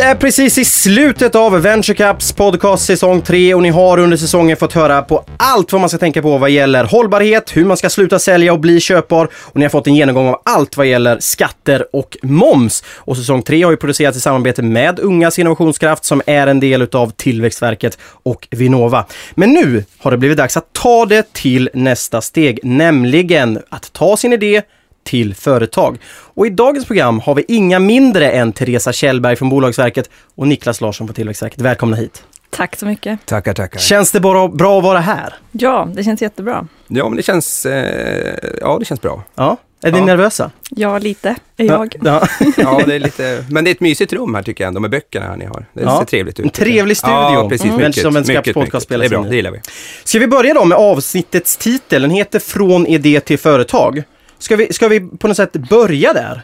är precis i slutet av Venture Cups podcast säsong 3 och ni har under säsongen fått höra på allt vad man ska tänka på vad gäller hållbarhet, hur man ska sluta sälja och bli köpbar och ni har fått en genomgång av allt vad gäller skatter och moms. Och säsong 3 har ju producerats i samarbete med Ungas Innovationskraft som är en del utav Tillväxtverket och Vinnova. Men nu har det blivit dags att ta det till nästa steg, nämligen att ta sin idé till företag. Och i dagens program har vi inga mindre än Teresa Kjellberg från Bolagsverket och Niklas Larsson på Tillväxtverket. Välkomna hit! Tack så mycket. Tackar, tackar. Känns det bara bra att vara här? Ja, det känns jättebra. Ja, men det känns, eh, ja, det känns bra. Ja. Är ni Ja. nervösa? Ja, lite är jag. Ja. Ja, det är lite, men det är ett mysigt rum här tycker jag ändå med böckerna här ni har. Det Ja. ser trevligt ut. En trevlig studio. Ja, precis. Mm. Mycket, Som Cups mycket, podcast mycket. spelas Det är bra, det gillar vi. Ska vi börja då med avsnittets titel? Den heter Från idé till företag. Ska vi, ska vi på något sätt börja där?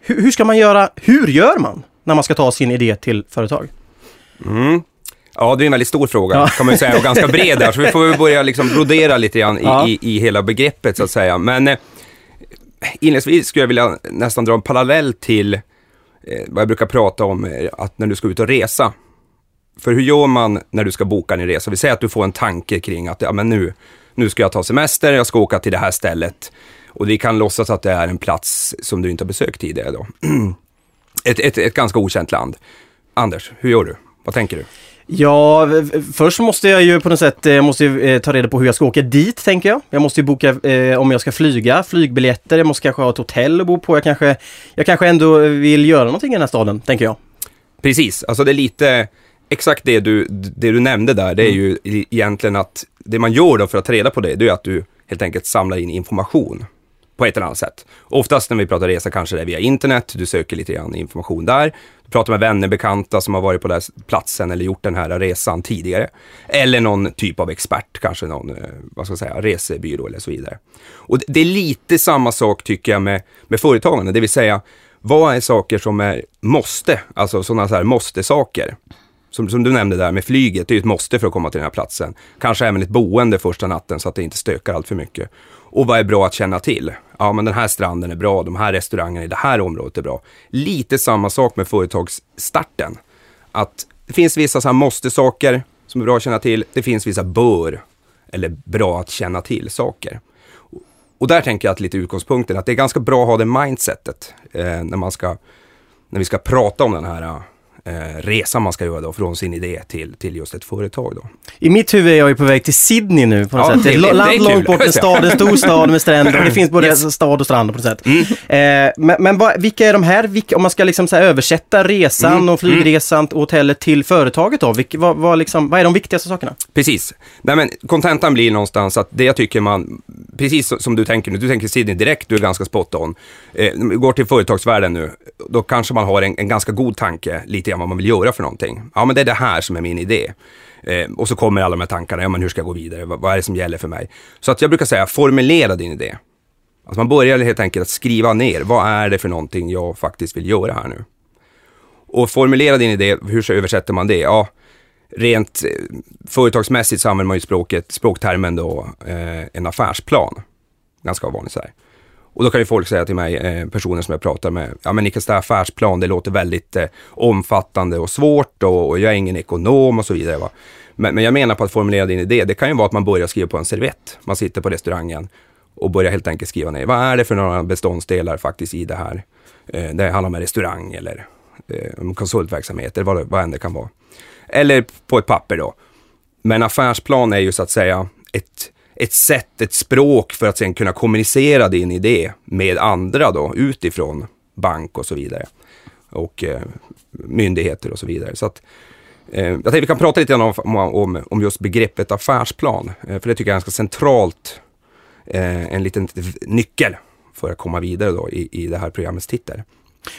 Hur, hur ska man göra? Hur gör man när man ska ta sin idé till företag? Mm. Ja, det är en väldigt stor fråga Ja. kan man ju säga och ganska bred där, så vi får börja liksom brodera lite grann i, Ja. i, i hela begreppet så att säga. Men eh, inledningsvis skulle jag vilja nästan dra en parallell till eh, vad jag brukar prata om, eh, att när du ska ut och resa. För hur gör man när du ska boka en resa? Vi säger att du får en tanke kring att ja, men nu, nu ska jag ta semester, jag ska åka till det här stället. Och vi kan låtsas att det är en plats som du inte har besökt tidigare då. ett, ett, ett ganska okänt land. Anders, hur gör du? Vad tänker du? Ja, först måste jag ju på något sätt eh, måste ju, eh, ta reda på hur jag ska åka dit, tänker jag. Jag måste ju boka eh, om jag ska flyga, flygbiljetter, jag måste kanske ha ett hotell att bo på. Jag kanske, jag kanske ändå vill göra någonting i den här staden, tänker jag. Precis, alltså det är lite exakt det du, det du nämnde där. Det är ju i- egentligen att det man gör då för att ta reda på det, det är att du helt enkelt samlar in information på ett eller annat sätt. Oftast när vi pratar resa kanske det är via internet, du söker lite grann information där. Du pratar med vänner, bekanta som har varit på den här platsen eller gjort den här resan tidigare. Eller någon typ av expert, kanske någon, eh, vad ska jag säga, resebyrå eller så vidare. Och det- det är lite samma sak tycker jag med, med företagande, det vill säga vad är saker som är måste, alltså sådana så här måste-saker. Som, som du nämnde där med flyget, det är ju ett måste för att komma till den här platsen. Kanske även ett boende första natten så att det inte stökar allt för mycket. Och vad är bra att känna till? Ja, men den här stranden är bra, de här restaurangerna i det här området är bra. Lite samma sak med företagsstarten. Att det finns vissa så här måste-saker som är bra att känna till. Det finns vissa bör eller bra att känna till saker. Och där tänker jag att lite utgångspunkten, att det är ganska bra att ha det mindsetet eh, när man ska, när vi ska prata om den här eh, resan man ska göra då, från sin idé till, till just ett företag då. I mitt huvud är jag ju på väg till Sydney nu på något Ja, sätt. Det det- det land kul. långt bort, en stad, en stor stad med stränder. Det finns både Yes. Mm. stad och strand på något sätt. Eh, men men vad, vilka är de här, vilka, om man ska liksom så översätta resan Mm. och flygresan och hotellet till företaget då? Vilka, vad, vad, liksom, vad är de viktigaste sakerna? Precis. Nej men kontentan blir någonstans att det jag tycker man, precis som du tänker nu, du tänker Sydney direkt, du är ganska spot on. Eh, går till företagsvärlden nu, då kanske man har en, en ganska god tanke lite grann vad man vill göra för någonting. Ja men det är det här som är min idé. Eh, och så kommer alla de här tankarna, ja men hur ska jag gå vidare, vad, vad är det som gäller för mig? Så att jag brukar säga, formulera din idé. Alltså man börjar helt enkelt att skriva ner, vad är det för någonting jag faktiskt vill göra här nu? Och formulera din idé, hur så översätter man det? Ja, rent eh, företagsmässigt så använder man ju språket, språktermen då, eh, en affärsplan. Ganska vanligt så här. Och då kan ju folk säga till mig, eh, personer som jag pratar med, ja men Niklas, det här affärsplan, det låter väldigt eh, omfattande och svårt och, och jag är ingen ekonom och så vidare. Va? Men, men jag menar på att formulera din idé, det kan ju vara att man börjar skriva på en servett. Man sitter på restaurangen och börjar helt enkelt skriva ner, vad är det för några beståndsdelar faktiskt i det här? Eh, det handlar om en restaurang eller eh, konsultverksamhet eller vad, det- vad än det kan vara. Eller på ett papper då. Men affärsplan är ju så att säga ett, ett sätt, ett språk för att sen kunna kommunicera din idé med andra då, utifrån bank och så vidare. Och eh, myndigheter och så vidare. Så att, eh, jag tänkte vi kan prata lite grann om, om, om just begreppet affärsplan. Eh, för det tycker jag är ganska centralt, eh, en liten nyckel för att komma vidare då i, i det här programmets titel.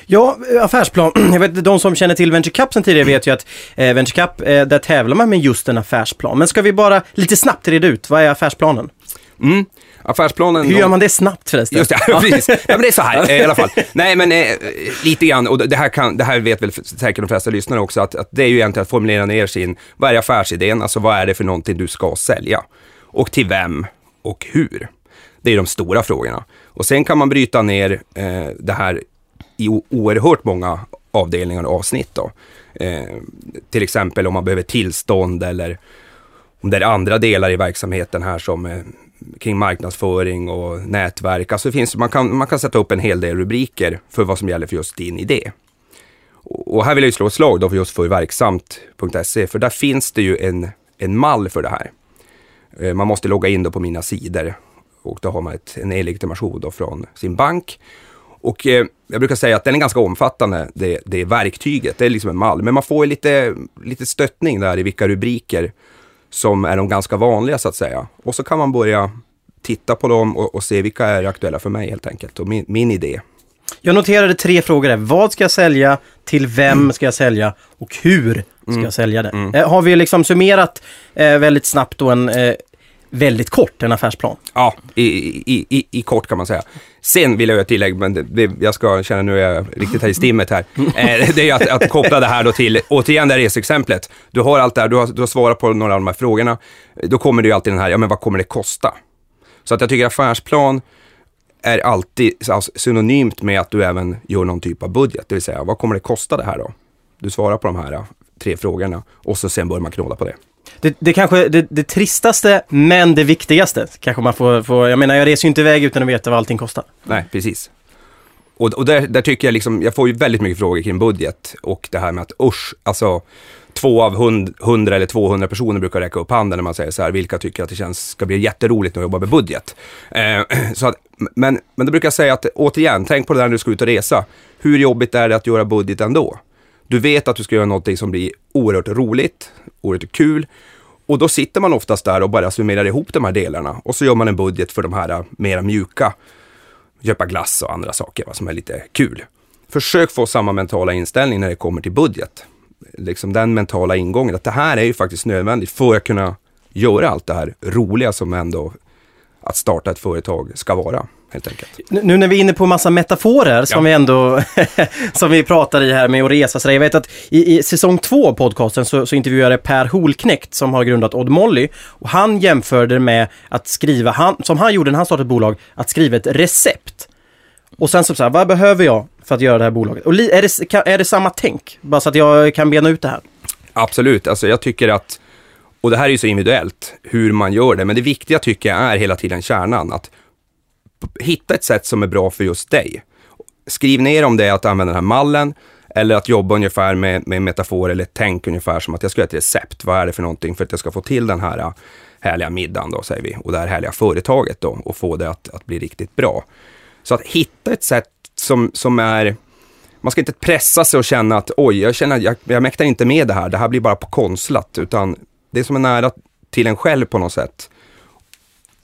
Ja, eh, affärsplan. Jag vet, de som känner till Venture Cup sen tidigare vet ju att eh, Venture Cup, eh, där tävlar man med just en affärsplan. Men ska vi bara lite snabbt reda ut, vad är affärsplanen? Mm. Affärsplanen... Hur gör man det snabbt förresten? Just det, precis. Ja, men det är så här eh, i alla fall. Nej, men eh, lite grann, och det här, kan, det här vet väl säkert de flesta lyssnare också, att, att det är ju egentligen att formulera ner sin, vad är affärsidén, alltså vad är det för någonting du ska sälja? Och till vem och hur? Det är de stora frågorna. Och sen kan man bryta ner eh, det här i oerhört många avdelningar och avsnitt. Då. Eh, till exempel om man behöver tillstånd eller om det är andra delar i verksamheten här som eh, kring marknadsföring och nätverk. Alltså finns, man, kan, man kan sätta upp en hel del rubriker för vad som gäller för just din idé. Och, och här vill jag ju slå ett slag då för just för verksamt.se för där finns det ju en, en mall för det här. Eh, man måste logga in då på mina sidor och då har man ett, en e-legitimation från sin bank. Och eh, jag brukar säga att den är ganska omfattande, det, det verktyget. Det är liksom en mall. Men man får ju lite, lite stöttning där i vilka rubriker som är de ganska vanliga så att säga. Och så kan man börja titta på dem och, och se vilka är aktuella för mig helt enkelt och min, min idé. Jag noterade tre frågor där. Vad ska jag sälja? Till vem ska jag sälja? Och hur ska Mm. jag sälja det? Mm. Eh, har vi liksom summerat eh, väldigt snabbt då en eh, väldigt kort en affärsplan? Ja, i, i, i, i kort kan man säga. Sen vill jag göra ett tillägg, men det, det, jag ska känna nu är jag riktigt här i stimmet här. Eh, det är att, att koppla det här då till, återigen det här resexemplet. Du har allt det här, du har, du har svarat på några av de här frågorna. Då kommer det ju alltid den här, ja men vad kommer det kosta? Så att jag tycker affärsplan är alltid alltså, synonymt med att du även gör någon typ av budget. Det vill säga, vad kommer det kosta det här då? Du svarar på de här eh, tre frågorna och så sen börjar man knåla på det. Det, det kanske det, det tristaste, men det viktigaste. Kanske man får, får, jag menar jag reser ju inte iväg utan att veta vad allting kostar. Nej, precis. Och, och där, där tycker jag liksom, jag får ju väldigt mycket frågor kring budget och det här med att usch, alltså två av hund, 100 eller 200 personer brukar räcka upp handen när man säger så här, vilka tycker att det känns, ska bli jätteroligt att jobba med budget. Eh, så att, men, men då brukar jag säga att återigen, tänk på det där när du ska ut och resa. Hur jobbigt är det att göra budget ändå? Du vet att du ska göra någonting som blir oerhört roligt, oerhört kul. Och då sitter man oftast där och bara summerar ihop de här delarna. Och så gör man en budget för de här äh, mera mjuka. Köpa glass och andra saker va, som är lite kul. Försök få samma mentala inställning när det kommer till budget. Liksom den mentala ingången, att det här är ju faktiskt nödvändigt för att kunna göra allt det här roliga som ändå att starta ett företag ska vara, helt enkelt. Nu när vi är inne på massa metaforer som Ja. vi ändå som vi pratar i här med att resa. Så där, jag vet att i, i säsong två av podcasten så, så intervjuade Per Holknekt som har grundat Odd Molly. Och han jämförde det med att skriva, han, som han gjorde när han startade ett bolag, att skriva ett recept. Och sen så, så här, vad behöver jag för att göra det här bolaget? Och är, det, är det samma tänk? Bara så att jag kan bena ut det här. Absolut, alltså jag tycker att, och det här är ju så individuellt hur man gör det, men det viktiga tycker jag är hela tiden kärnan, att hitta ett sätt som är bra för just dig. Skriv ner om det är att använda den här mallen, eller att jobba ungefär med, med metafor eller tänk ungefär som att jag ska göra ett recept. Vad är det för någonting för att jag ska få till den här äh, härliga middagen då, säger vi, och det här härliga företaget då, och få det att, att bli riktigt bra. Så att hitta ett sätt som, som är man ska inte pressa sig och känna att oj, jag känner att jag, jag mäktar inte med det här, det här blir bara på konstlat, utan det som är nära till en själv på något sätt.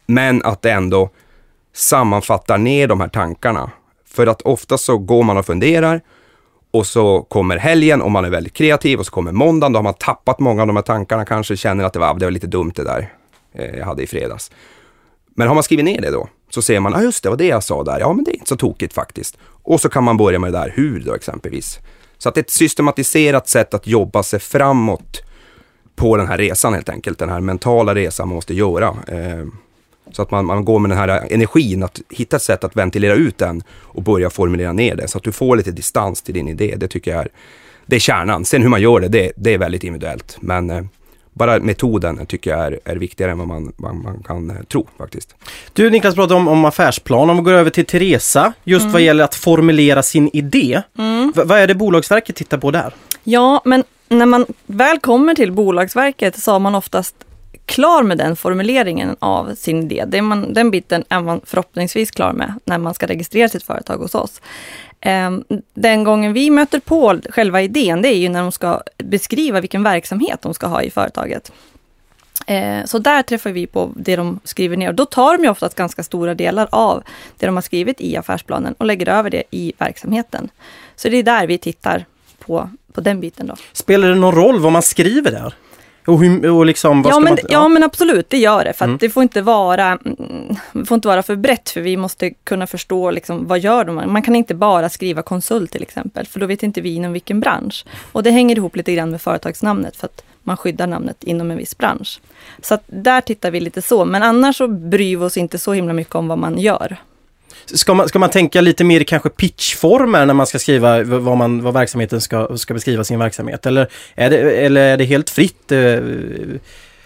Men att det ändå sammanfattar ner de här tankarna. För att ofta så går man och funderar och så kommer helgen och man är väldigt kreativ och så kommer måndagen, då har man tappat många av de här tankarna, kanske känner att det var, ah, det var lite dumt det där eh, jag hade i fredags. Men har man skrivit ner det då, så ser man, ja ah, just det, var det jag sa där, ja men det är inte så tokigt faktiskt. Och så kan man börja med det där hur då exempelvis. Så att det är ett systematiserat sätt att jobba sig framåt på den här resan helt enkelt, den här mentala resan man måste göra. Eh, så att man, man går med den här energin, att hitta ett sätt att ventilera ut den och börja formulera ner det. Så att du får lite distans till din idé. Det tycker jag är, det är kärnan. Sen hur man gör det, det, det är väldigt individuellt. Men eh, bara metoden tycker jag är, är viktigare än vad man, vad man kan eh, tro faktiskt. Du Niklas pratade om, om affärsplan. Om vi går över till Teresa, just vad gäller att formulera sin idé. V- vad är det Bolagsverket tittar på där? Ja, men när man väl kommer till Bolagsverket så har man oftast klar med den formuleringen av sin idé. Det är man, den biten är man förhoppningsvis klar med när man ska registrera sitt företag hos oss. Ehm, den gången vi möter på själva idén, det är ju när de ska beskriva vilken verksamhet de ska ha i företaget. Ehm, så där träffar vi på det de skriver ner. Och då tar de ju oftast ganska stora delar av det de har skrivit i affärsplanen och lägger över det i verksamheten. Så det är där vi tittar på, på den biten då. Spelar det någon roll vad man skriver där? Och, hur, och liksom, Ja men, man... ja men absolut, det gör det. För Mm. det får inte vara mm, får inte vara för brett, för vi måste kunna förstå liksom, vad gör de? Man kan inte bara skriva konsult till exempel, för då vet inte vi inom vilken bransch. Och det hänger ihop lite grann med företagsnamnet, för att man skyddar namnet inom en viss bransch. Så att där tittar vi lite så, men annars så bryr vi oss inte så himla mycket om vad man gör. Ska man, ska man tänka lite mer kanske pitchformer när man ska skriva vad, man, vad verksamheten ska, ska beskriva sin verksamhet? Eller är det, eller är det helt fritt? eh,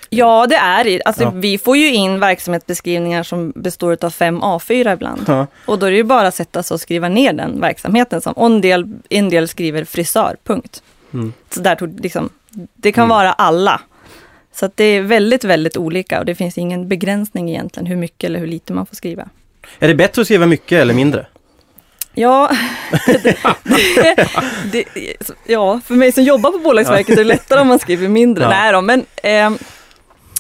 Ja, det är det. Alltså, Ja. Vi får ju in verksamhetsbeskrivningar som består av fem A4 ibland. Ja. Och då är det ju bara att sätta sig och skriva ner den verksamheten. Som, och en, del, en del skriver frisör, punkt. Mm. Så där tog, liksom, det kan Mm. vara alla. Så att det är väldigt, väldigt olika och det finns ingen begränsning egentligen hur mycket eller hur lite man får skriva. Är det bättre att skriva mycket eller mindre? Ja, det, det, ja, för mig som jobbar på Bolagsverket är det lättare om man skriver mindre. Ja. Nej då, men ehm,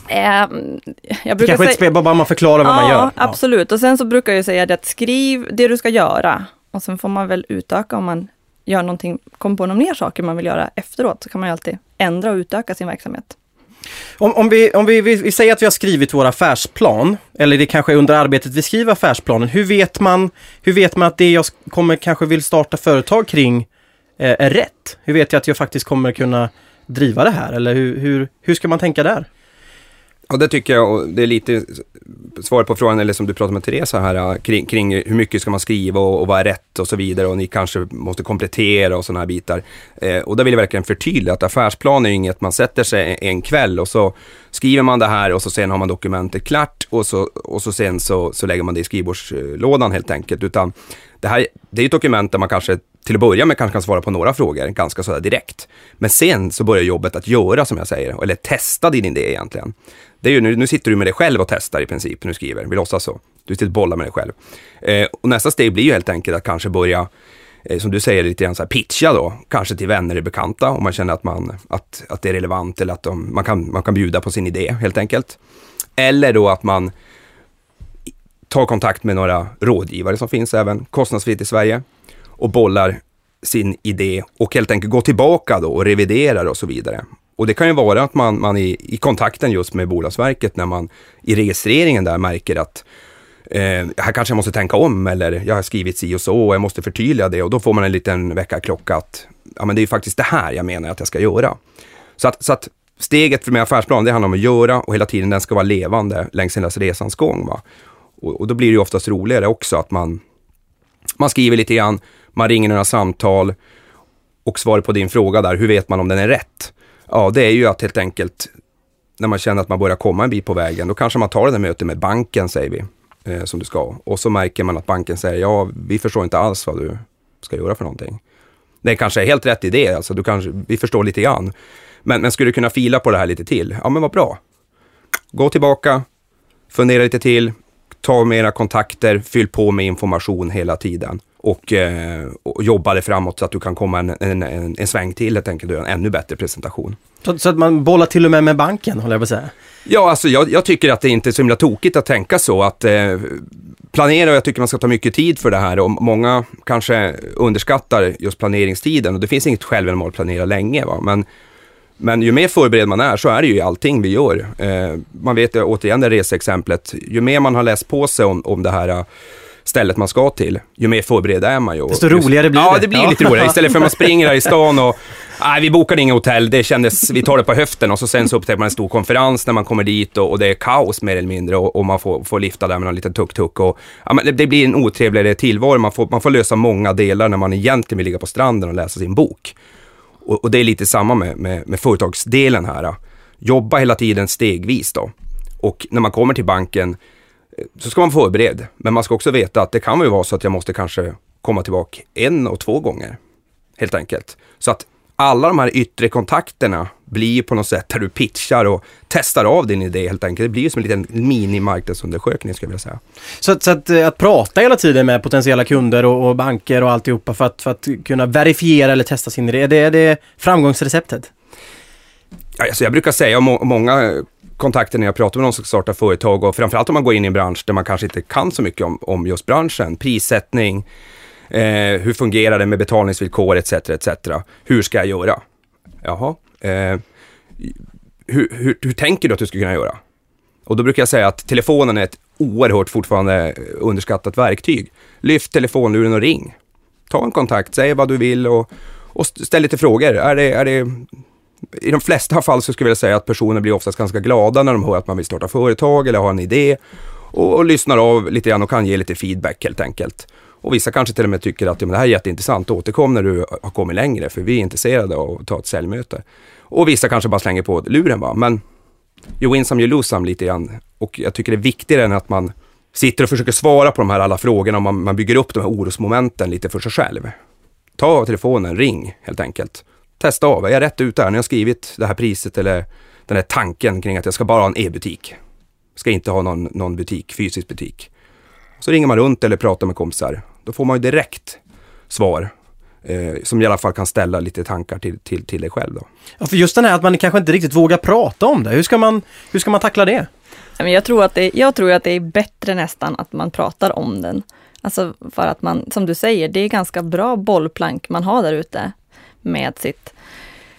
ehm, jag Det brukar kanske säga... bara man förklarar vad man gör. Ja, absolut. Och sen så brukar jag säga det att skriv det du ska göra. Och sen får man väl utöka om man gör någonting, kommer på några mer saker man vill göra efteråt. Så kan man ju alltid ändra och utöka sin verksamhet. Om, om, vi, om vi, vi, vi säger att vi har skrivit vår affärsplan, eller det kanske är under arbetet vi skriver affärsplanen, Hur vet man, hur vet man att det jag kommer kanske vill starta företag kring eh, är rätt? Hur vet jag att jag faktiskt kommer kunna driva det här? Eller hur, hur, hur ska man tänka där? Och det tycker jag, och det är lite svaret på frågan, eller som du pratade med Teresa här, äh, kring, kring hur mycket ska man skriva och, och vad är rätt och så vidare och ni kanske måste komplettera och sådana här bitar. Eh, och där vill jag verkligen förtydliga att affärsplan är ju inget man sätter sig en kväll och så skriver man det här och så sen har man dokumentet klart och så, och så sen så, så lägger man det i skrivbordslådan helt enkelt. Utan det här det är ett dokument där man kanske till att börja med kanske kan svara på några frågor ganska sådär direkt. Men sen så börjar jobbet att göra som jag säger, eller testa din idé egentligen. Det är ju, nu, nu sitter du med dig själv och testar i princip när du skriver, vi låtsas så. Du sitter och bollar med dig själv. Eh, och nästa steg blir ju helt enkelt att kanske börja, eh, som du säger, lite grann så här pitcha då, kanske till vänner och bekanta om man känner att, man, att, att det är relevant eller att de, man, kan, man kan bjuda på sin idé helt enkelt. Eller då att man tar kontakt med några rådgivare som finns även kostnadsfritt i Sverige och bollar sin idé och helt enkelt går tillbaka då och reviderar och så vidare. Och det kan ju vara att man, man i, i kontakten just med Bolagsverket när man i registreringen där märker att eh, här kanske jag måste tänka om eller jag har skrivit si och så och jag måste förtydliga det och då får man en liten väckarklocka att ja, men det är ju faktiskt det här jag menar att jag ska göra. Så att, så att steget med affärsplan, det handlar om att göra och hela tiden den ska vara levande längs hela resans gång. Va? Och, och då blir det ju oftast roligare också att man, man skriver lite grann, man ringer några samtal och svaret på din fråga där, hur vet man om den är rätt? Ja, det är ju att helt enkelt när man känner att man börjar komma en bit på vägen, då kanske man tar det där mötet med banken, säger vi, eh, som du ska. Och så märker man att banken säger, ja, vi förstår inte alls vad du ska göra för någonting. Det kanske är helt rätt idé, alltså du kanske, vi förstår lite grann. Men, men skulle du kunna fila på det här lite till? Ja, men vad bra. Gå tillbaka, fundera lite till, ta mera kontakter, fyll på med information hela tiden och, eh, och jobba det framåt så att du kan komma en, en, en, en sväng till helt enkelt och göra en ännu bättre presentation. Så, så att man bollar till och med med banken, håller jag på att säga. Ja, alltså jag, jag tycker att det inte är så himla tokigt att tänka så. Att eh, planera, och jag tycker man ska ta mycket tid för det här och många kanske underskattar just planeringstiden och det finns inget självändamål att planera länge. Va? Men, men ju mer förberedd man är så är det ju i allting vi gör. Eh, man vet återigen det reseexemplet, ju mer man har läst på sig om, om det här eh, stället man ska till, ju mer förberedd är man ju. Desto roligare blir ja, det. det blir Ja. lite roligare. Istället för att man springer här i stan och Nej, vi bokade inga hotell, det kändes, vi tar det på höften och så sen så upptäcker man en stor konferens när man kommer dit och, och det är kaos mer eller mindre och, och man får, får lifta där med en liten tuk-tuk och ja, men det, det blir en otrevligare tillvaro. Man får, man får lösa många delar när man egentligen vill ligga på stranden och läsa sin bok. Och, och det är lite samma med, med, med företagsdelen här. Jobba hela tiden stegvis då. Och när man kommer till banken så ska man vara förberedd. Men man ska också veta att det kan ju vara så att jag måste kanske komma tillbaka en och två gånger. Helt enkelt. Så att alla de här yttre kontakterna blir på något sätt där du pitchar och testar av din idé helt enkelt. Det blir ju som en liten mini-marknadsundersökning skulle jag vilja säga. Så, att- så att, eh, att prata hela tiden med potentiella kunder och, och banker och alltihopa för att, för att kunna verifiera eller testa sin idé, det är det framgångsreceptet. Alltså jag brukar säga, och må- många kontakter när jag pratar med någon som startar företag och framförallt om man går in i en bransch där man kanske inte kan så mycket om, om just branschen, prissättning, eh, hur fungerar det med betalningsvillkor etc. etc. Hur ska jag göra? Jaha, eh, hur, hur, hur tänker du att du ska kunna göra? Och då brukar jag säga att telefonen är ett oerhört fortfarande eh, underskattat verktyg. Lyft telefonluren och ring. Ta en kontakt, säg vad du vill och, och ställ lite frågor. Är det, är det i de flesta fall så skulle jag säga att personer blir oftast ganska glada när de hör att man vill starta företag eller har en idé. och, och lyssnar av lite grann och kan ge lite feedback helt enkelt. Och vissa kanske till och med tycker att ja, men det här är jätteintressant, återkom när du har kommit längre för vi är intresserade av att ta ett säljmöte. Och vissa kanske bara slänger på luren va, men you win some, you lose some lite grann. Och jag tycker det är viktigare än att man sitter och försöker svara på de här alla frågorna och man, man bygger upp de här orosmomenten lite för sig själv. Ta telefonen, ring helt enkelt. Testa av, är jag rätt ute här? När jag har skrivit det här priset eller den här tanken kring att jag ska bara ha en e-butik. Ska inte ha någon, någon butik, fysisk butik. Så ringer man runt eller pratar med kompisar. Då får man ju direkt svar eh, som i alla fall kan ställa lite tankar till, till, till dig själv. Då. Ja, för just den här att man kanske inte riktigt vågar prata om det. Hur ska man, hur ska man tackla det? Jag tror, att det, jag tror att det är bättre nästan att man pratar om den. Alltså för att man, som du säger, det är ganska bra bollplank man har där ute med sitt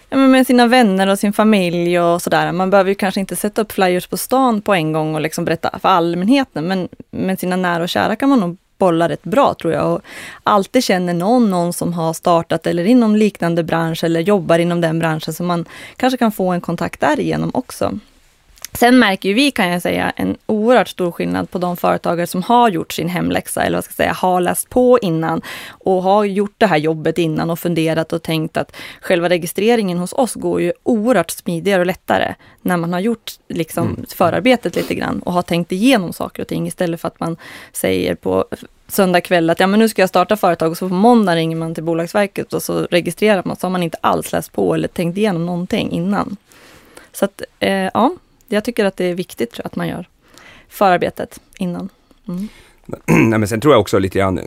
med sina vänner och sin familj och sådär. Man behöver ju kanske inte sätta upp flyers på stan på en gång och liksom berätta för allmänheten, men med sina nära och kära kan man nog bolla rätt bra tror jag. Och alltid känner någon, någon som har startat eller inom liknande bransch eller jobbar inom den branschen, så man kanske kan få en kontakt därigenom också. Sen märker ju vi, kan jag säga, en oerhört stor skillnad på de företagare som har gjort sin hemläxa, eller vad ska jag säga, har läst på innan och har gjort det här jobbet innan och funderat och tänkt att själva registreringen hos oss går ju oerhört smidigare och lättare när man har gjort liksom mm. förarbetet lite grann och har tänkt igenom saker och ting istället för att man säger på söndag kväll att ja, men nu ska jag starta företag och så på måndag ringer man till Bolagsverket och så registrerar man så har man inte alls läst på eller tänkt igenom någonting innan. Så att, eh, ja, jag tycker att det är viktigt att man gör förarbetet innan. Mm. Nej, men sen tror jag också lite grann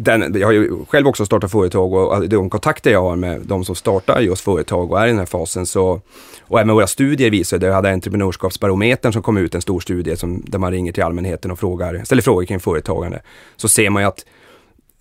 den, jag har ju själv också startat företag och alltså, de kontakter jag har med de som startar just företag och är i den här fasen så, och även våra studier visar, jag hade entreprenörskapsbarometern som kom ut, en stor studie som, där man ringer till allmänheten och frågar, ställer frågor kring företagande. Så ser man ju att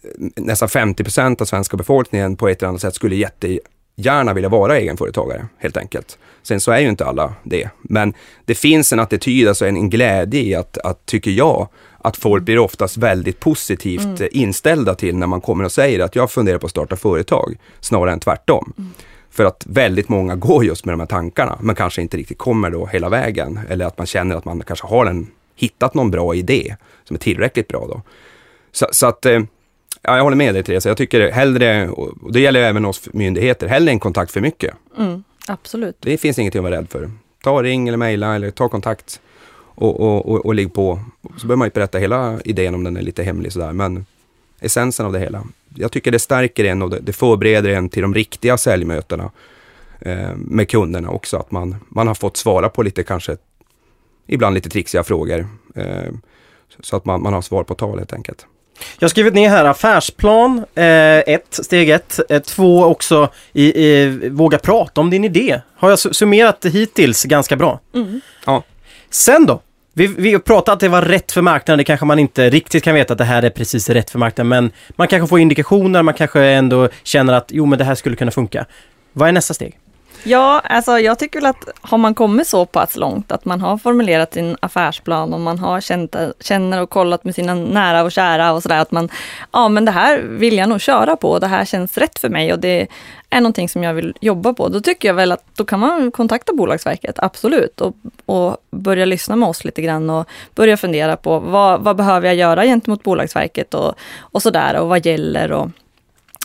eh, nästan 50 procent av svenska befolkningen på ett eller annat sätt skulle jätte gärna vilja vara egenföretagare helt enkelt. Sen så är ju inte alla det, men det finns en attityd, alltså en, en glädje i att, att, tycker jag, att folk blir oftast väldigt positivt mm. inställda till när man kommer och säger att jag funderar på att starta företag, snarare än tvärtom. Mm. För att väldigt många går just med de här tankarna, men kanske inte riktigt kommer då hela vägen. Eller att man känner att man kanske har en, hittat någon bra idé som är tillräckligt bra då. Så, så att eh, Ja, jag håller med dig Therese. Jag tycker hellre, och det gäller även oss myndigheter, hellre en kontakt för mycket. Mm, absolut. Det finns ingenting att vara rädd för. Ta ring eller mejla eller ta kontakt och, och, och, och ligg på. Så behöver man inte berätta hela idén om den är lite hemlig sådär, men essensen av det hela. Jag tycker det stärker en och det, det förbereder en till de riktiga säljmötena eh, med kunderna också. Att man, man har fått svara på lite kanske, ibland lite trixiga frågor. Eh, så att man, man har svar på tal helt enkelt. Jag har skrivit ner här affärsplan, eh, ett, steg ett. Eh, två också, i, i, våga prata om din idé. Har jag summerat hittills ganska bra? Mm. Ja. Sen då? Vi, vi pratade att det var rätt för marknaden, det kanske man inte riktigt kan veta att det här är precis rätt för marknaden, men man kanske får indikationer, man kanske ändå känner att jo men det här skulle kunna funka. Vad är nästa steg? Ja, alltså jag tycker väl att har man kommit så pass långt att man har formulerat sin affärsplan och man har känt, känner och kollat med sina nära och kära och sådär att man, ja men det här vill jag nog köra på och det här känns rätt för mig och det är någonting som jag vill jobba på. Då tycker jag väl att då kan man kontakta Bolagsverket, absolut, och, och börja lyssna med oss lite grann och börja fundera på vad, vad behöver jag göra gentemot Bolagsverket och, och sådär och vad gäller och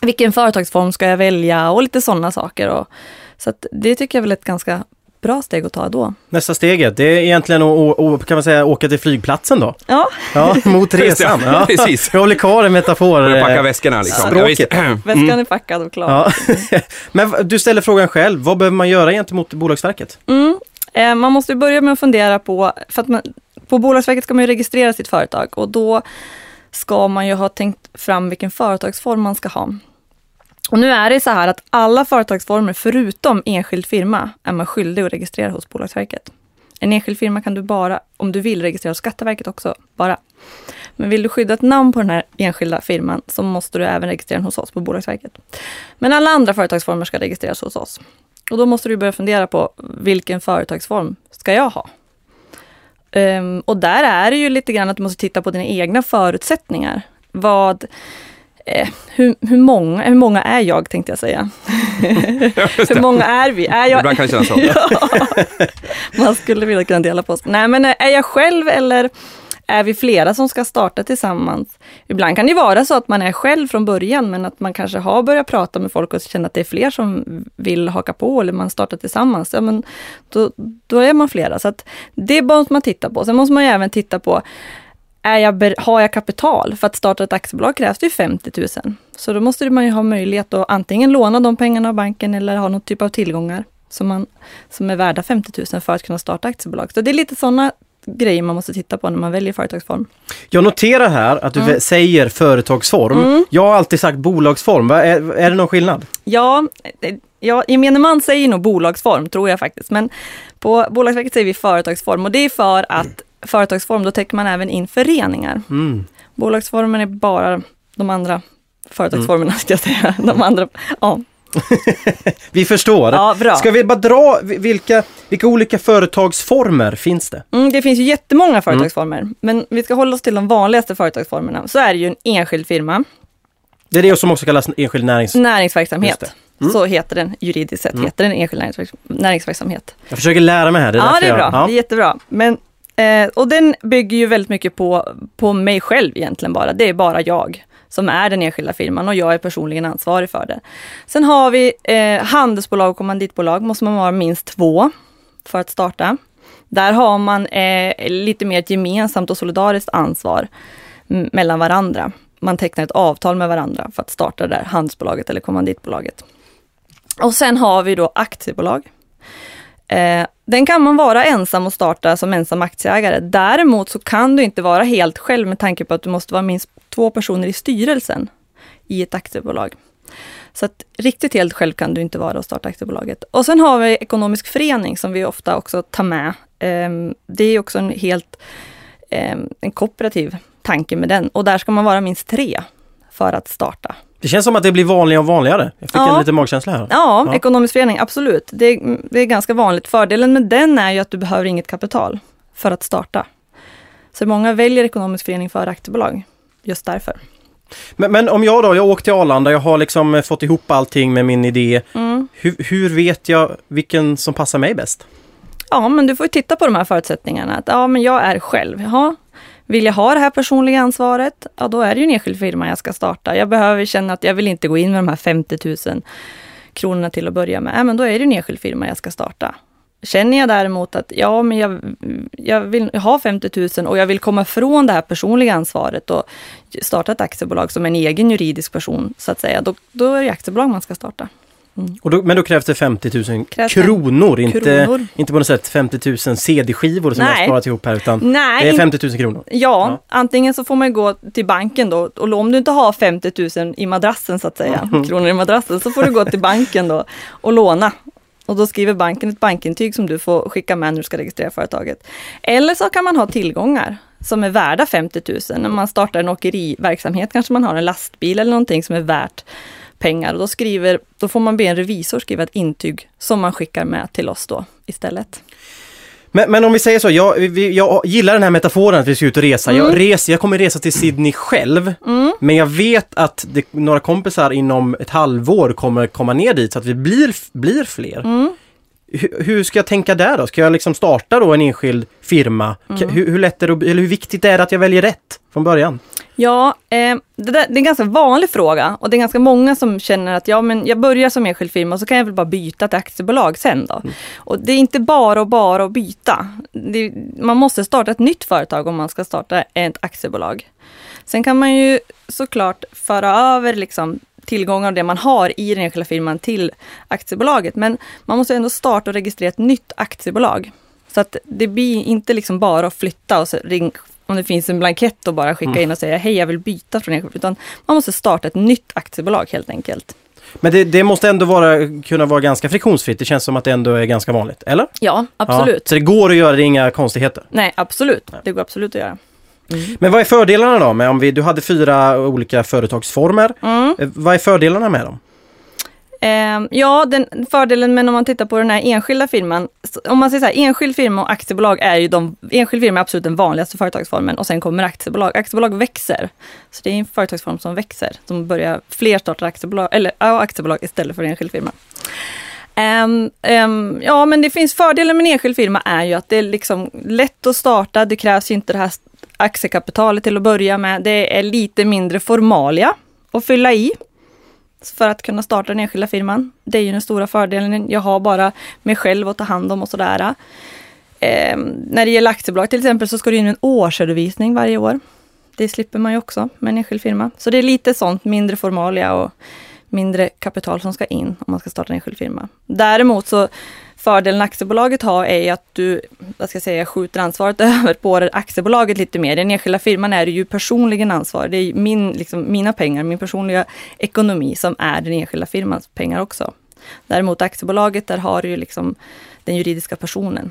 vilken företagsform ska jag välja och lite sådana saker. Och, så det tycker jag väl är ett ganska bra steg att ta då. Nästa steget, det är egentligen att kan man säga, åka till flygplatsen då? Ja. ja mot resan. Ja. Precis. Jag håller kvar en metafor. packa eh, väskorna liksom. Språket. Väskan är packad och klar. Ja. Men du ställer frågan själv, vad behöver man göra gentemot Bolagsverket? Mm. Eh, man måste börja med att fundera på, för att man, på Bolagsverket ska man ju registrera sitt företag och då ska man ju ha tänkt fram vilken företagsform man ska ha. Och nu är det så här att alla företagsformer förutom enskild firma är man skyldig att registrera hos Bolagsverket. En enskild firma kan du bara, om du vill, registrera hos Skatteverket också, bara. Men vill du skydda ett namn på den här enskilda firman så måste du även registrera den hos oss på Bolagsverket. Men alla andra företagsformer ska registreras hos oss. Och då måste du börja fundera på vilken företagsform ska jag ha? Um, och där är det ju lite grann att du måste titta på dina egna förutsättningar. Vad Eh, hur, hur, många, hur många är jag tänkte jag säga. hur många är vi? Är jag... Ibland kan det kännas så. ja, man skulle vilja kunna dela på sig. Nej men är jag själv eller är vi flera som ska starta tillsammans? Ibland kan det vara så att man är själv från början men att man kanske har börjat prata med folk och känner att det är fler som vill haka på eller man startar tillsammans. Ja, men då, då är man flera. Så att det måste man titta på. Sen måste man ju även titta på är jag, har jag kapital? För att starta ett aktiebolag krävs det 50 000. Så då måste man ju ha möjlighet att antingen låna de pengarna av banken eller ha någon typ av tillgångar som, man, som är värda 50 000 för att kunna starta aktiebolag. Så det är lite sådana grejer man måste titta på när man väljer företagsform. Jag noterar här att du mm. säger företagsform. Mm. Jag har alltid sagt bolagsform. Är, är det någon skillnad? Ja, ja, gemene man säger nog bolagsform, tror jag faktiskt. Men på Bolagsverket säger vi företagsform och det är för att företagsform, då täcker man även in föreningar. Mm. Bolagsformen är bara de andra företagsformerna, mm. ska jag säga. De andra, ja. vi förstår. Ja, bra. Ska vi bara dra vilka, vilka olika företagsformer finns det? Mm, det finns ju jättemånga mm. företagsformer, mm. men vi ska hålla oss till de vanligaste företagsformerna. Så är det ju en enskild firma. Det är det som också kallas enskild närings... näringsverksamhet. Mm. Så heter den juridiskt sett, mm. heter den enskild näringsverksamhet. Jag försöker lära mig här. Det ja, det är bra. Jag, ja. Det är jättebra. Men Eh, och den bygger ju väldigt mycket på, på mig själv egentligen bara. Det är bara jag som är den enskilda firman och jag är personligen ansvarig för det. Sen har vi eh, handelsbolag och kommanditbolag, måste man vara minst två för att starta. Där har man eh, lite mer ett gemensamt och solidariskt ansvar mellan varandra. Man tecknar ett avtal med varandra för att starta det där handelsbolaget eller kommanditbolaget. Och sen har vi då aktiebolag. Eh, den kan man vara ensam och starta som ensam aktieägare. Däremot så kan du inte vara helt själv med tanke på att du måste vara minst två personer i styrelsen i ett aktiebolag. Så att riktigt helt själv kan du inte vara och starta aktiebolaget. Och sen har vi ekonomisk förening som vi ofta också tar med. Ehm, det är också en helt ehm, en kooperativ tanke med den och där ska man vara minst tre för att starta. Det känns som att det blir vanligare och vanligare. Jag fick ja. en liten magkänsla här. Ja, ja, ekonomisk förening, absolut. Det, det, är ganska vanligt. Fördelen med den är ju att du behöver inget kapital för att starta. Så många väljer ekonomisk förening för aktiebolag, just därför. Men, men, om jag då, jag åker till Arlanda, jag har liksom eh, fått ihop allting med min idé. Mm. Hur, hur, vet jag vilken som passar mig bäst? Ja, men du får titta på de här förutsättningarna. Att, ja, men jag är själv. Jaha, vill jag ha det här personliga ansvaret, ja då är det ju en enskild firma jag ska starta. Jag behöver känna att jag vill inte gå in med de här 50 000 kronorna till att börja med. Ja, men då är det en enskild firma jag ska starta. Känner jag däremot att ja, men jag, jag vill ha 50 000 och jag vill komma från det här personliga ansvaret och starta ett aktiebolag som en egen juridisk person, så att säga, då, då är det aktiebolag man ska starta. Mm. Då, men då krävs det 50 000 krävs kronor, inte, kronor. inte på något sätt 50 000 CD-skivor som Nej. jag sparat ihop här utan Nej. det är 50 000 kronor. Ja, ja, antingen så får man gå till banken då och om du inte har 50 000 i madrassen så att säga, mm. kronor i madrassen, så får du gå till banken då och låna. Och då skriver banken ett bankintyg som du får skicka med när du ska registrera företaget. Eller så kan man ha tillgångar som är värda 50 000. När man startar en åkeriverksamhet kanske man har en lastbil eller någonting som är värt pengar. Och då, skriver, då får man be en revisor skriva ett intyg som man skickar med till oss då istället. Men, men om vi säger så, jag, vi, jag gillar den här metaforen att vi ska ut och resa. Mm. Jag, reser, jag kommer resa till Sydney själv, mm. men jag vet att det, några kompisar inom ett halvår kommer komma ner dit så att vi blir, blir fler. Mm. Hur, ska jag tänka där då? Ska jag liksom starta då en enskild firma? Mm. Hur, hur, lätt är det, eller hur viktigt är det att jag väljer rätt från början? Ja, eh, det, där, det, är en ganska vanlig fråga och det är ganska många som känner att ja, men jag börjar som enskild firma och så kan jag väl bara byta till aktiebolag sen då. Mm. Och det är inte bara och bara att byta. Det, man måste starta ett nytt företag om man ska starta ett aktiebolag. Sen kan man ju såklart föra över liksom tillgångar och det man har i den enskilda firman till aktiebolaget. Men man måste ändå starta och registrera ett nytt aktiebolag. Så att det blir inte liksom bara att flytta och ring, om det finns en blankett och bara skicka mm. in och säga hej jag vill byta från enskild, utan man måste starta ett nytt aktiebolag helt enkelt. Men det, det, måste ändå vara, kunna vara ganska friktionsfritt. Det känns som att det ändå är ganska vanligt, eller? Ja, absolut. Ja, så det går att göra, det är inga konstigheter? Nej, absolut. Nej. Det går absolut att göra. Mm. Men vad är fördelarna då? Med om vi, du hade fyra olika företagsformer. Mm. Eh, vad är fördelarna med dem? Ehm, ja, den fördelen med om man tittar på den här enskilda firman, om man säger så här, enskild firma och aktiebolag är ju de, enskild firma är absolut den vanligaste företagsformen och sen kommer aktiebolag. Aktiebolag växer. Så det är en företagsform som växer, som börjar, fler startar aktiebolag, eller ja, aktiebolag istället för enskild firma. Ehm, ehm, ja, men det finns fördelar med en enskild firma är ju att det är liksom lätt att starta, det krävs ju inte det här aktiekapitalet till att börja med. Det är lite mindre formalia att fylla i för att kunna starta den enskilda firman. Det är ju den stora fördelen. Jag har bara mig själv att ta hand om och sådär. Eh, när det gäller aktiebolag till exempel så ska du in en årsredovisning varje år. Det slipper man ju också med en enskild firma. Så det är lite sånt, mindre formalia och mindre kapital som ska in om man ska starta en enskild firma. Däremot så fördelen aktiebolaget har är ju att du, vad ska jag säga, skjuter ansvaret över på aktiebolaget lite mer. Den enskilda firman är ju personligen ansvarig. Det är min, liksom, mina pengar, min personliga ekonomi som är den enskilda firmans pengar också. Däremot aktiebolaget, där har du ju liksom den juridiska personen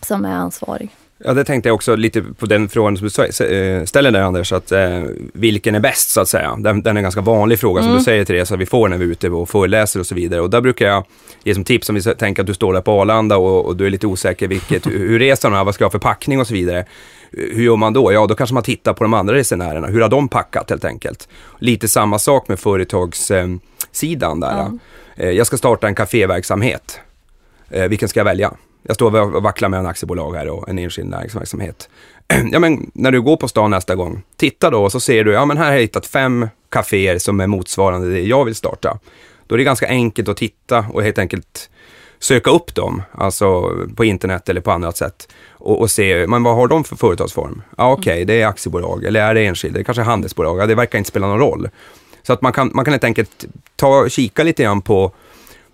som är ansvarig. Ja, det tänkte jag också lite på den frågan som du eh, ställer där Anders, att eh, vilken är bäst så att säga? Den, den är en ganska vanlig fråga som Mm. du säger Therese, att vi får när vi är ute och föreläser och så vidare. Och där brukar jag ge som tips om vi tänker att du står där på Arlanda och, och du är lite osäker vilket, hur resan är, vad ska jag ha för packning och så vidare. Hur gör man då? Ja, då kanske man tittar på de andra resenärerna. Hur har de packat helt enkelt? Lite samma sak med företagssidan där. Ja. Eh, jag ska starta en kaféverksamhet. Eh, vilken ska jag välja? Jag står och vacklar med en aktiebolag här och en enskild näringsverksamhet. Ja, men när du går på stan nästa gång, titta då och så ser du, ja men här har jag hittat fem kaféer som är motsvarande det jag vill starta. Då är det ganska enkelt att titta och helt enkelt söka upp dem, alltså på internet eller på annat sätt och, och se, men vad har de för företagsform? Ja okej, det är aktiebolag eller är det enskild, det kanske är handelsbolag, ja, det verkar inte spela någon roll. Så att man kan, man kan helt enkelt ta, kika lite grann på,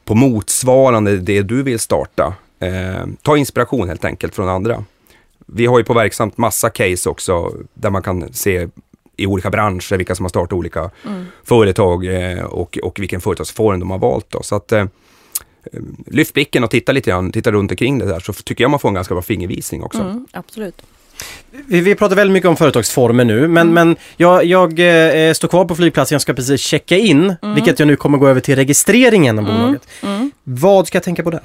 på motsvarande det du vill starta. Eh, ta inspiration helt enkelt från andra. Vi har ju på Verksamt massa case också där man kan se i olika branscher vilka som har startat olika företag eh, och, och vilken företagsform de har valt. Då. Så att, eh, lyft blicken och titta lite grann, titta runt omkring det där så tycker jag man får en ganska bra fingervisning också. Mm, absolut. Vi, vi pratar väldigt mycket om företagsformer nu, men, men jag, jag eh, står kvar på flygplatsen, jag ska precis checka in, vilket jag nu kommer gå över till registreringen av bolaget. Mm. Vad ska jag tänka på där?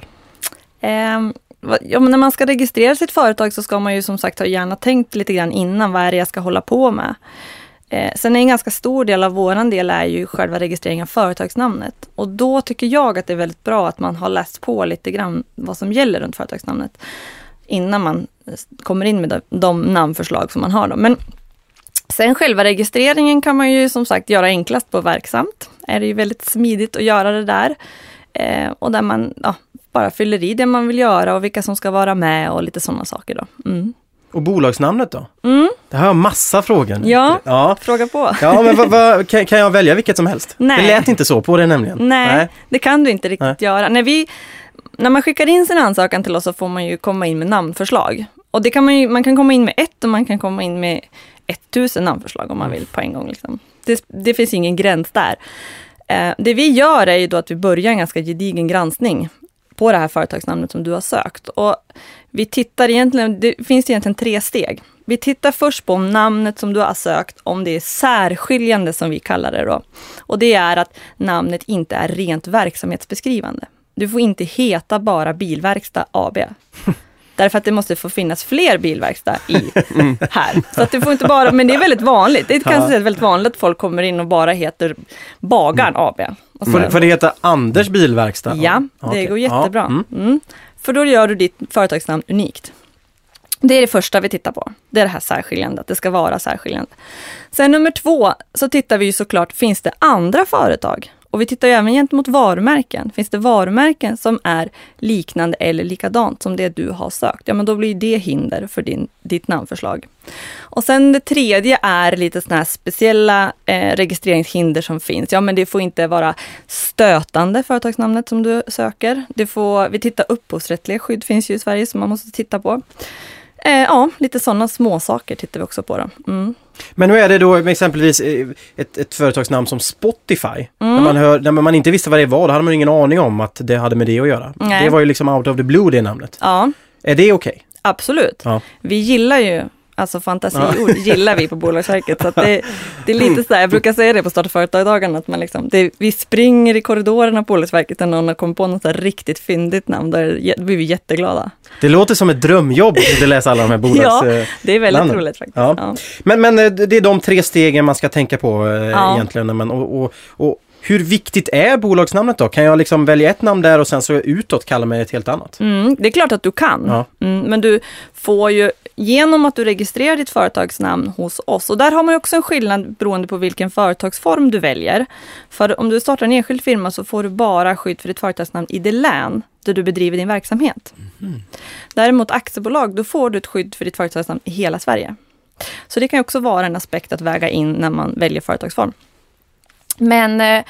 Ehm, ja, men när man ska registrera sitt företag så ska man ju som sagt ha gärna tänkt lite grann innan, vad är det jag ska hålla på med? Eh, sen är en ganska stor del av våran del är ju själva registreringen av företagsnamnet. Och då tycker jag att det är väldigt bra att man har läst på lite grann vad som gäller runt företagsnamnet. Innan man kommer in med de, de namnförslag som man har. Då. Men sen själva registreringen kan man ju som sagt göra enklast på Verksamt. Är det ju väldigt smidigt att göra det där. Eh, och där man ja, bara fyller i det man vill göra och vilka som ska vara med och lite sådana saker då. Mm. Och bolagsnamnet då? Mm. Det har jag massa frågor. Ja. ja. Fråga på. Ja, men vad, vad, kan, kan jag välja vilket som helst? Nej. Det lät inte så på det nämligen. Nej, det kan du inte riktigt Nej. göra. När, vi, när man skickar in sin ansökan till oss så får man ju komma in med namnförslag. Och det kan man, ju, man kan komma in med ett och man kan komma in med 1000 namnförslag om man vill på en gång. Liksom. Det, det finns ingen gräns där. Eh, det vi gör är ju då att vi börjar en ganska gedigen granskning på det här företagsnamnet som du har sökt. Och vi tittar egentligen, det finns egentligen tre steg. Vi tittar först på om namnet som du har sökt, om det är särskiljande som vi kallar det då. Och det är att namnet inte är rent verksamhetsbeskrivande. Du får inte heta bara Bilverkstad AB. Därför att det måste få finnas fler bilverkstad i här. Så att det får inte bara, men det är väldigt vanligt. Det är kanske väldigt vanligt att folk kommer in och bara heter Bagaren AB. Och Får, det heta Anders bilverkstad? Ja, det Okej. går jättebra. mm. Mm. För då gör du ditt företagsnamn unikt. Det är det första vi tittar på. Det är det här särskiljande, att det ska vara särskiljande. Sen nummer två så tittar vi ju såklart, finns det andra företag? Och vi tittar ju även gentemot varumärken. Finns det varumärken som är liknande eller likadant som det du har sökt? Ja, men då blir det hinder för din, ditt namnförslag. Och sen det tredje är lite sådana här speciella eh, registreringshinder som finns. Ja, men det får inte vara stötande företagsnamnet som du söker. Det får, vi tittar upphovsrättsliga skydd finns ju i Sverige som man måste titta på. Eh, ja, lite sådana små saker tittar vi också på. Då. Mm. Men hur är det då med exempelvis eh, ett, ett företagsnamn som Spotify? Mm. När, man hör, när man inte visste vad det var, då hade man ingen aning om att det hade med det att göra. Nej. Det var ju liksom out of the blue det namnet. Ja, Är det okej? absolut. Ja. Vi gillar ju Alltså fantasiord gillar vi på Bolagsverket. Så det, det är lite så här, jag brukar säga det på starta företag-dagarna, att man liksom, det, vi springer i korridorerna på Bolagsverket när någon har kommit på något riktigt fyndigt namn, där blir vi jätteglada. Det låter som ett drömjobb att läsa alla de här bolags... ja, det är väldigt namnen. roligt faktiskt. Ja. Ja. Men, men eh, det är de tre stegen man ska tänka på eh, Ja. egentligen. när man- Och, och, och hur viktigt är bolagsnamnet då? Kan jag liksom välja ett namn där och sen så utåt kalla mig ett helt annat? Mm, det är klart att du kan, Ja. mm, men du får ju genom att du registrerar ditt företagsnamn hos oss, och där har man också en skillnad beroende på vilken företagsform du väljer. För om du startar en enskild firma så får du bara skydd för ditt företagsnamn i det län där du bedriver din verksamhet. Däremot aktiebolag, då får du ett skydd för ditt företagsnamn i hela Sverige. Så det kan också vara en aspekt att väga in när man väljer företagsform. Men eh,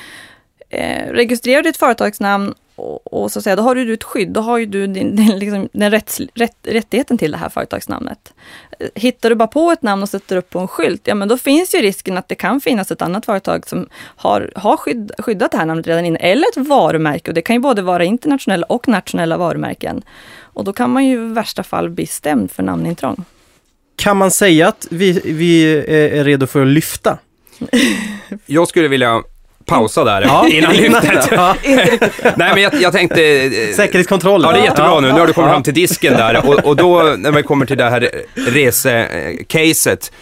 eh, registrerar du ditt företagsnamn och, och så att säga, då har du ett skydd, då har ju du din, din, liksom, den rätts, rätt, rättigheten till det här företagsnamnet. Hittar du bara på ett namn och sätter upp på en skylt, ja men då finns ju risken att det kan finnas ett annat företag som har, har skydd, skyddat det här namnet redan innan, eller ett varumärke, och det kan ju både vara internationella och nationella varumärken. Och då kan man ju i värsta fall bli stämd för namnintrång. Kan man säga att vi, vi är redo för att lyfta? Jag skulle vilja pausa där innan lyftet. Ja. Nej, men jag, jag tänkte... Säkerhetskontrollen. Ja, det är jättebra nu. Nu har du kommit Ja. fram till disken där. Och, och då, när vi kommer till det här resecaset,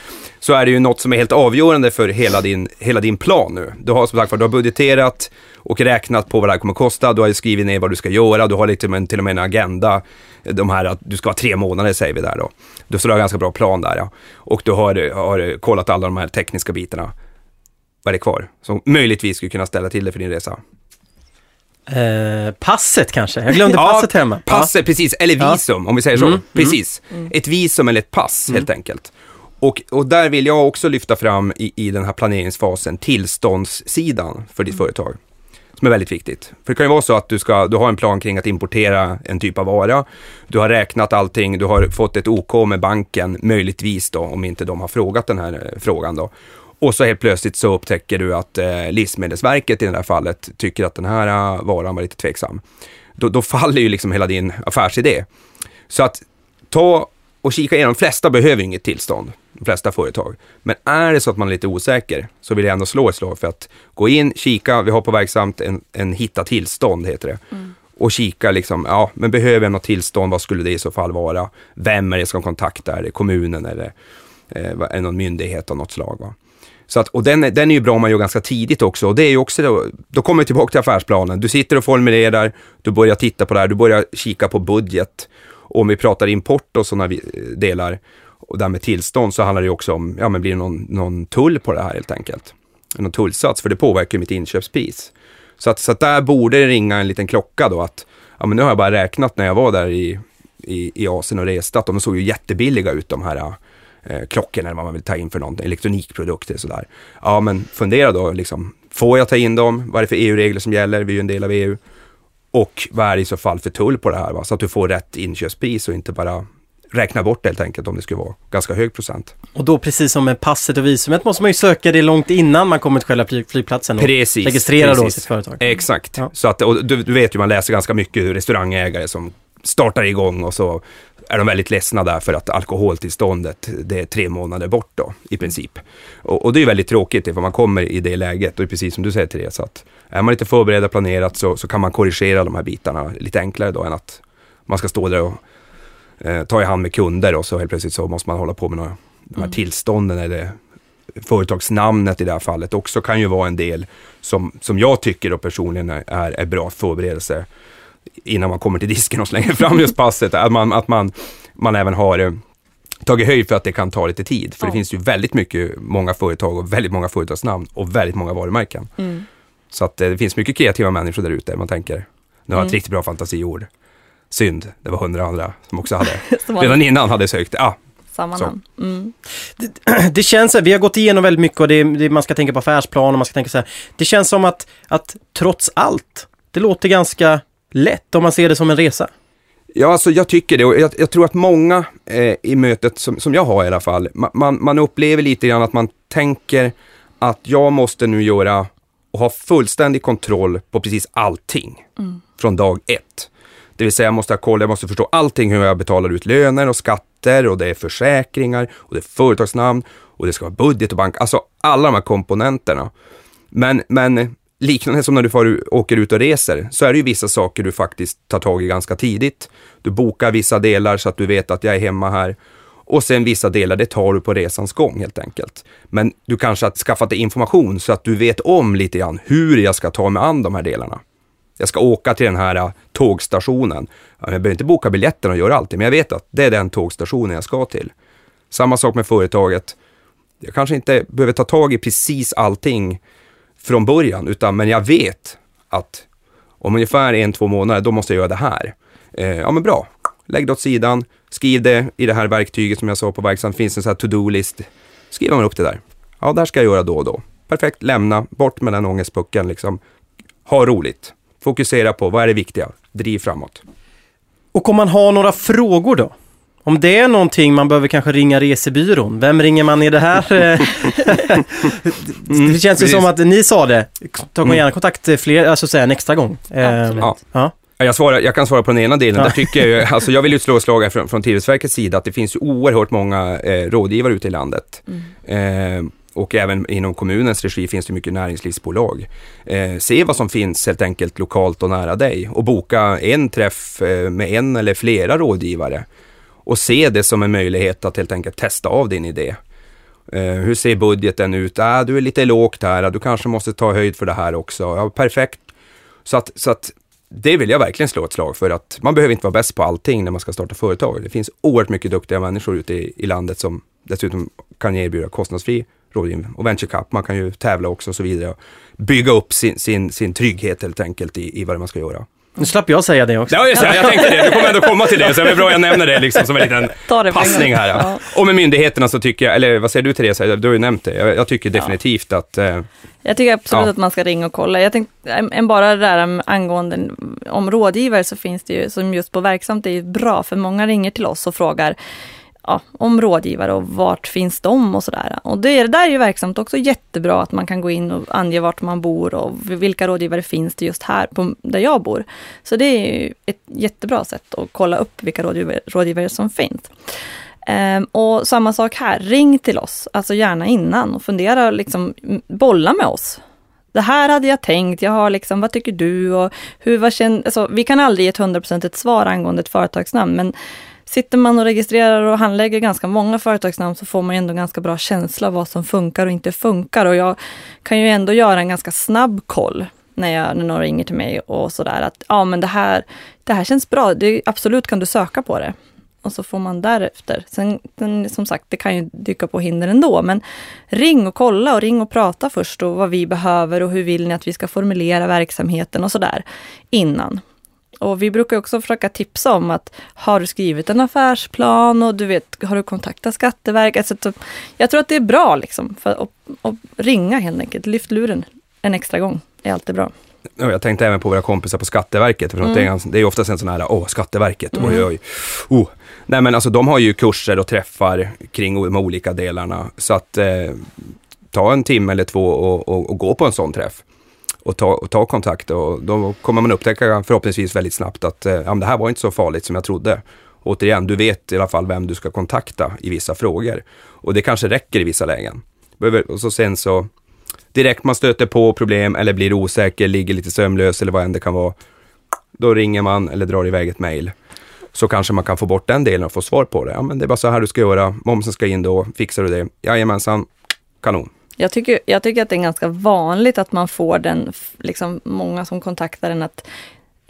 så är det ju något som är helt avgörande för hela din, hela din plan nu. Du har som sagt du har budgeterat och räknat på vad det här kommer kosta. Du har skrivit ner vad du ska göra. Du har lite, till och med en agenda. De här att du ska ha tre månader säger vi där då. Du har en ganska bra plan där ja. Och du har, har kollat alla de här tekniska bitarna. Vad är det kvar? Som möjligtvis skulle kunna ställa till det för din resa. Eh, passet kanske? Jag glömde passet hemma. Passet, precis. Eller Ja. visum, om vi säger så. Mm, Precis. Ett visum eller ett pass, helt enkelt. Och, och där vill jag också lyfta fram i, i den här planeringsfasen tillståndssidan för ditt företag. Som är väldigt viktigt. För det kan ju vara så att du, ska, du har en plan kring att importera en typ av vara. Du har räknat allting, du har fått ett OK med banken, möjligtvis då, om inte de har frågat den här eh, frågan då. Och så helt plötsligt så upptäcker du att eh, Livsmedelsverket i det här fallet tycker att den här eh, varan var lite tveksam. Då, då faller ju liksom hela din affärsidé. Så att ta och kika igenom. De flesta behöver inget tillstånd, de flesta företag. Men är det så att man är lite osäker så vill jag ändå slå ett slag för att gå in, kika, vi har på Verksamt en, en hitta tillstånd heter det. Och kika liksom, ja, men behöver jag något tillstånd, vad skulle det i så fall vara? Vem är det som kontaktar? Är det kommunen eller eh, är det någon myndighet av något slag? Va? Så att, och den, är- den är ju bra om man gör ganska tidigt också. Och det är ju också då, då kommer vi tillbaka till affärsplanen. Du sitter och formulerar, du börjar titta på det här, du börjar kika på budget. Och om vi pratar import och sådana delar, och där med tillstånd, så handlar det ju också om, ja men blir det någon, någon tull på det här helt enkelt? Någon tullsats, för det påverkar ju mitt inköpspris. Så att, så att där borde det ringa en liten klocka då att, ja men nu har jag bara räknat när jag var där i, i, i Asien och reste, att de såg ju jättebilliga ut de här eh, klockorna eller vad man vill ta in för någon elektronikprodukter sådär. Ja men fundera då liksom, får jag ta in dem? Vad är det för EU-regler som gäller? Vi är ju en del av EU. Och vad är det i så fall för tull på det här? Va? Så att du får rätt inköpspris och inte bara räkna bort det helt enkelt om det skulle vara ganska hög procent. Och då precis som med passet och visumet måste man ju söka det långt innan man kommer till själva fly- flygplatsen och Precis. registrera då precis. sitt företag. Exakt. Ja. Så att, och du, du vet ju, man läser ganska mycket restaurangägare som startar igång och så är de väldigt ledsna där för att alkoholtillståndet, det är tre månader bort då, i princip. Och, och det är väldigt tråkigt, för man kommer i det läget, och det är precis som du säger Therese, att är man lite förberedd och planerat så, så kan man korrigera de här bitarna lite enklare då än att man ska stå där och eh, ta i hand med kunder och så helt plötsligt så måste man hålla på med några, de här tillstånden eller företagsnamnet i det här fallet. Också kan ju vara en del som, som jag tycker då personligen är, är bra förberedelse innan man kommer till disken och slänger fram just passet. Att man, att man, man även har eh, tagit höjd för att det kan ta lite tid. För det Ja. finns ju väldigt mycket, många företag och väldigt många företagsnamn och väldigt många varumärken. Mm. Så att eh, det finns mycket kreativa människor där ute. Man tänker, nu har jag ett Mm. riktigt bra fantasiord. Synd, det var hundra andra som också hade. Som Redan innan hade sökt. Ah, samma så. namn. Mm. Det känns, vi har gått igenom väldigt mycket och det, det, man ska tänka på affärsplan och man ska tänka så här. Det känns som att, att trots allt, det låter ganska lätt om man ser det som en resa. Ja, alltså jag tycker det och jag, jag tror att många eh, i mötet som, som jag har i alla fall, ma, man, man upplever lite grann att man tänker att jag måste nu göra och ha fullständig kontroll på precis allting från dag ett. Det vill säga jag måste ha koll, jag måste förstå allting hur jag betalar ut löner och skatter och det är försäkringar och det är företagsnamn och det ska vara budget och bank. Alltså alla de här komponenterna. Men, men liknande som när du åker ut och reser, så är det ju vissa saker du faktiskt tar tag i ganska tidigt. Du bokar vissa delar så att du vet att jag är hemma här. Och sen vissa delar, det tar du på resans gång helt enkelt. Men du kanske har skaffat dig information så att du vet om lite grann hur jag ska ta mig an de här delarna. Jag ska åka till den här äh, tågstationen. Jag behöver inte boka biljetten och göra allt men jag vet att det är den tågstationen jag ska till. Samma sak med företaget. Jag kanske inte behöver ta tag i precis allting från början, utan men jag vet att om ungefär en, två månader, då måste jag göra det här. Eh, ja, men bra. Lägg det åt sidan, skriv det i det här verktyget som jag sa på verksamheten, finns en sån här to-do-list. Skriver man upp det där. Ja, det här ska jag göra då och då. Perfekt, lämna, bort med den ångestpucken liksom. Ha roligt. Fokusera på vad är det viktiga, driv framåt. Och om man har några frågor då? Om det är någonting man behöver kanske ringa resebyrån, vem ringer man i det här? det känns ju som att ni sa det, ta Mm. gärna kontakt fler, alltså säga en extra gång. Eh, Absolut. Ja. ja. Ja, Jag, svarar, jag kan svara på den ena delen. Där tycker jag, ju- alltså jag vill ju slå slag här från, från Tillväxtverkets sida att det finns ju oerhört många eh, rådgivare ute i landet. Eh, och även inom kommunens regi finns det mycket näringslivsbolag. Eh, se vad som finns helt enkelt lokalt och nära dig och boka en träff eh, med en eller flera rådgivare. Och se det som en möjlighet att helt enkelt testa av din idé. Eh, hur ser budgeten ut? Äh, du är lite lågt här, ah, du kanske måste ta höjd för det här också. Ja, perfekt. Så att, så att det vill jag verkligen slå ett slag för att man behöver inte vara bäst på allting när man ska starta företag. Det finns oerhört mycket duktiga människor ute i, i landet som dessutom kan erbjuda kostnadsfri rådgivning och venture cup. Man kan ju tävla också och så vidare. Bygga upp sin, sin, sin trygghet helt enkelt i, i vad man ska göra. Nu slapp jag säga det också. Ja, just det. Jag tänkte det. Du kommer ändå komma till det, så det är bra jag nämner det liksom som en liten passning här. Ja. Och med myndigheterna så tycker jag, eller vad säger du Therese? Du har ju nämnt det. Jag, jag tycker definitivt att eh, Jag tycker absolut Ja. att man ska ringa och kolla. Jag tänkte, en- en bara det där angående om rådgivare så finns det ju, som just på verksamt, det är ju bra, för många ringer till oss och frågar ja, om rådgivare och vart finns de och sådär. Och det, det där är ju verksamt också jättebra att man kan gå in och ange vart man bor och vilka rådgivare finns det just här på, där jag bor. Så det är ju ett jättebra sätt att kolla upp vilka rådgivare, rådgivare som finns. Ehm, och samma sak här, ring till oss, alltså gärna innan och fundera, och liksom, bolla med oss. Det här hade jag tänkt, jag har liksom, vad tycker du och hur, vad känner, alltså, vi kan aldrig ge ett hundraprocentigt svar angående ett företagsnamn, men sitter man och registrerar och handlägger ganska många företagsnamn så får man ju ändå ganska bra känsla av vad som funkar och inte funkar och jag kan ju ändå göra en ganska snabb koll när, jag, när någon ringer till mig och sådär att ja men det här, det här känns bra, det, absolut kan du söka på det. Och så får man därefter. Sen, sen som sagt, det kan ju dyka på hinder ändå, men ring och kolla och ring och prata först och vad vi behöver och hur vill ni att vi ska formulera verksamheten och sådär innan. Och vi brukar också försöka tipsa om att har du skrivit en affärsplan och du vet, har du kontaktat Skatteverket? Så att, jag tror att det är bra liksom, för att, att ringa helt enkelt. Lyft luren en extra gång, är alltid bra. Ja, jag tänkte även på våra kompisar på Skatteverket. För Mm. det, är, gans- det är oftast en sån här, åh, Skatteverket, oj, oj. Oh. Nej, men alltså de har ju kurser och träffar kring de olika delarna. Så att eh, ta en timme eller två och, och, och gå på en sån träff. Och ta, och ta kontakt och då kommer man upptäcka förhoppningsvis väldigt snabbt att eh, ja, men det här var inte så farligt som jag trodde. Återigen, du vet i alla fall vem du ska kontakta i vissa frågor. Och det kanske räcker i vissa lägen. Och så sen så direkt man stöter på problem eller blir osäker, ligger lite sömnlös eller vad än det kan vara. Då ringer man eller drar iväg ett mejl. Så kanske man kan få bort den delen och få svar på det. Ja, men det är bara så här du ska göra. Momsen ska in då. Fixar du det? Jajamensan. Kanon. Jag tycker, jag tycker att det är ganska vanligt att man får den, liksom många som kontaktar en att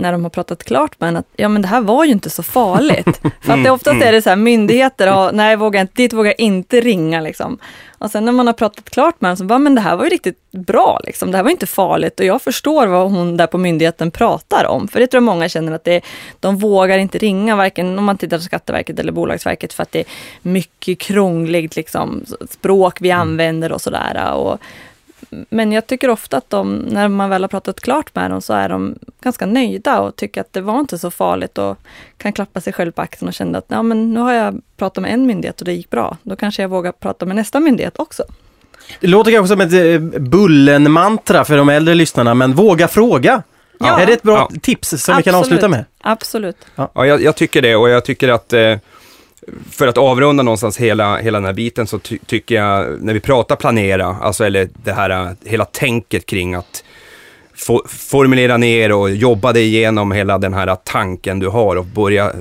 när de har pratat klart med en att ja men det här var ju inte så farligt. För att det oftast är det så här myndigheter, och, nej vågar inte, dit vågar inte ringa liksom. Och sen när man har pratat klart med en så bara, men det här var ju riktigt bra liksom. Det här var inte farligt och jag förstår vad hon där på myndigheten pratar om. För det tror jag många känner att det, de vågar inte ringa, varken om man tittar på Skatteverket eller Bolagsverket för att det är mycket krångligt liksom, språk vi använder och sådär. Och, men jag tycker ofta att de, när man väl har pratat klart med dem, så är de ganska nöjda och tycker att det var inte så farligt och kan klappa sig själv på axeln och känna att ja, men nu har jag pratat med en myndighet och det gick bra. Då kanske jag vågar prata med nästa myndighet också. Det låter kanske som ett eh, Bullen-mantra för de äldre lyssnarna, men våga fråga. Ja. Är det ett bra Ja. tips som vi kan Absolut. avsluta med? Absolut. Ja, jag, jag tycker det och jag tycker att eh, för att avrunda någonstans hela, hela den här biten så ty tycker jag, när vi pratar planera, alltså eller det här hela tänket kring att få, formulera ner och jobba dig igenom hela den här tanken du har och börja,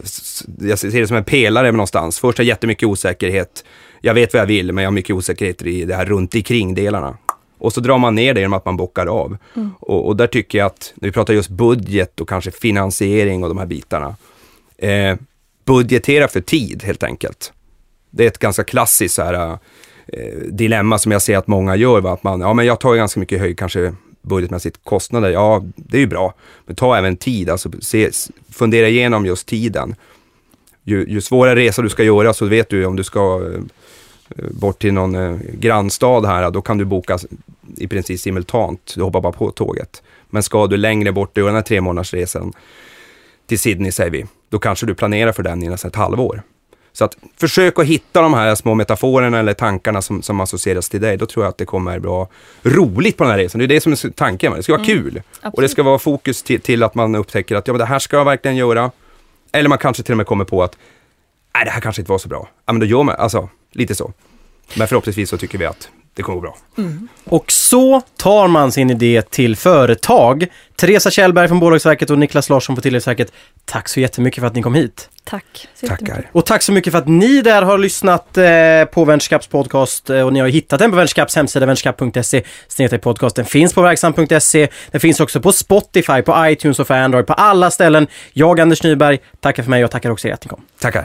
jag ser det som en pelare någonstans. Först har jag jättemycket osäkerhet, jag vet vad jag vill men jag har mycket osäkerhet i det här runt omkring delarna. Och så drar man ner det genom att man bockar av. Mm. Och, och, där tycker jag att, när vi pratar just budget och kanske finansiering och de här bitarna, eh, budgetera för tid helt enkelt. Det är ett ganska klassiskt så här, eh, dilemma som jag ser att många gör. Va? Att man, ja men jag tar ganska mycket höjd, kanske budgetmässigt kostnader. Ja, det är ju bra. Men ta även tid, alltså se, fundera igenom just tiden. Ju, ju svårare resa du ska göra så vet du om du ska eh, bort till någon eh, grannstad här, då kan du boka i princip simultant. Du hoppar bara på tåget. Men ska du längre bort, göra den här tre månaders resan till Sydney säger vi, då kanske du planerar för den i nästan ett halvår. Så att försök att hitta de här små metaforerna eller tankarna som, som associeras till dig. Då tror jag att det kommer bli roligt på den här resan. Det är det som är tanken. Det ska vara mm. kul. Absolut. Och det ska vara fokus till, till, att man upptäcker att ja, men det här ska jag verkligen göra. Eller man kanske till och med kommer på att nej, det här kanske inte var så bra. Ja, men då gör man, alltså lite så. Men förhoppningsvis så tycker vi att det kommer gå bra. Mm. Och så tar man sin idé till företag. Teresa Kjellberg från Bolagsverket och Niklas Larsson på Tillväxtverket. Tack så jättemycket för att ni kom hit. Tack. Tackar. Och tack så mycket för att ni där har lyssnat eh, på Venturecaps podcast eh, och ni har hittat den på Venturecaps hemsida, venturecap.se podcast. Den finns på verksam.se. Den finns också på Spotify, på iTunes och för Android, på alla ställen. Jag, Anders Nyberg, tackar för mig och tackar också er att ni kom. Tackar.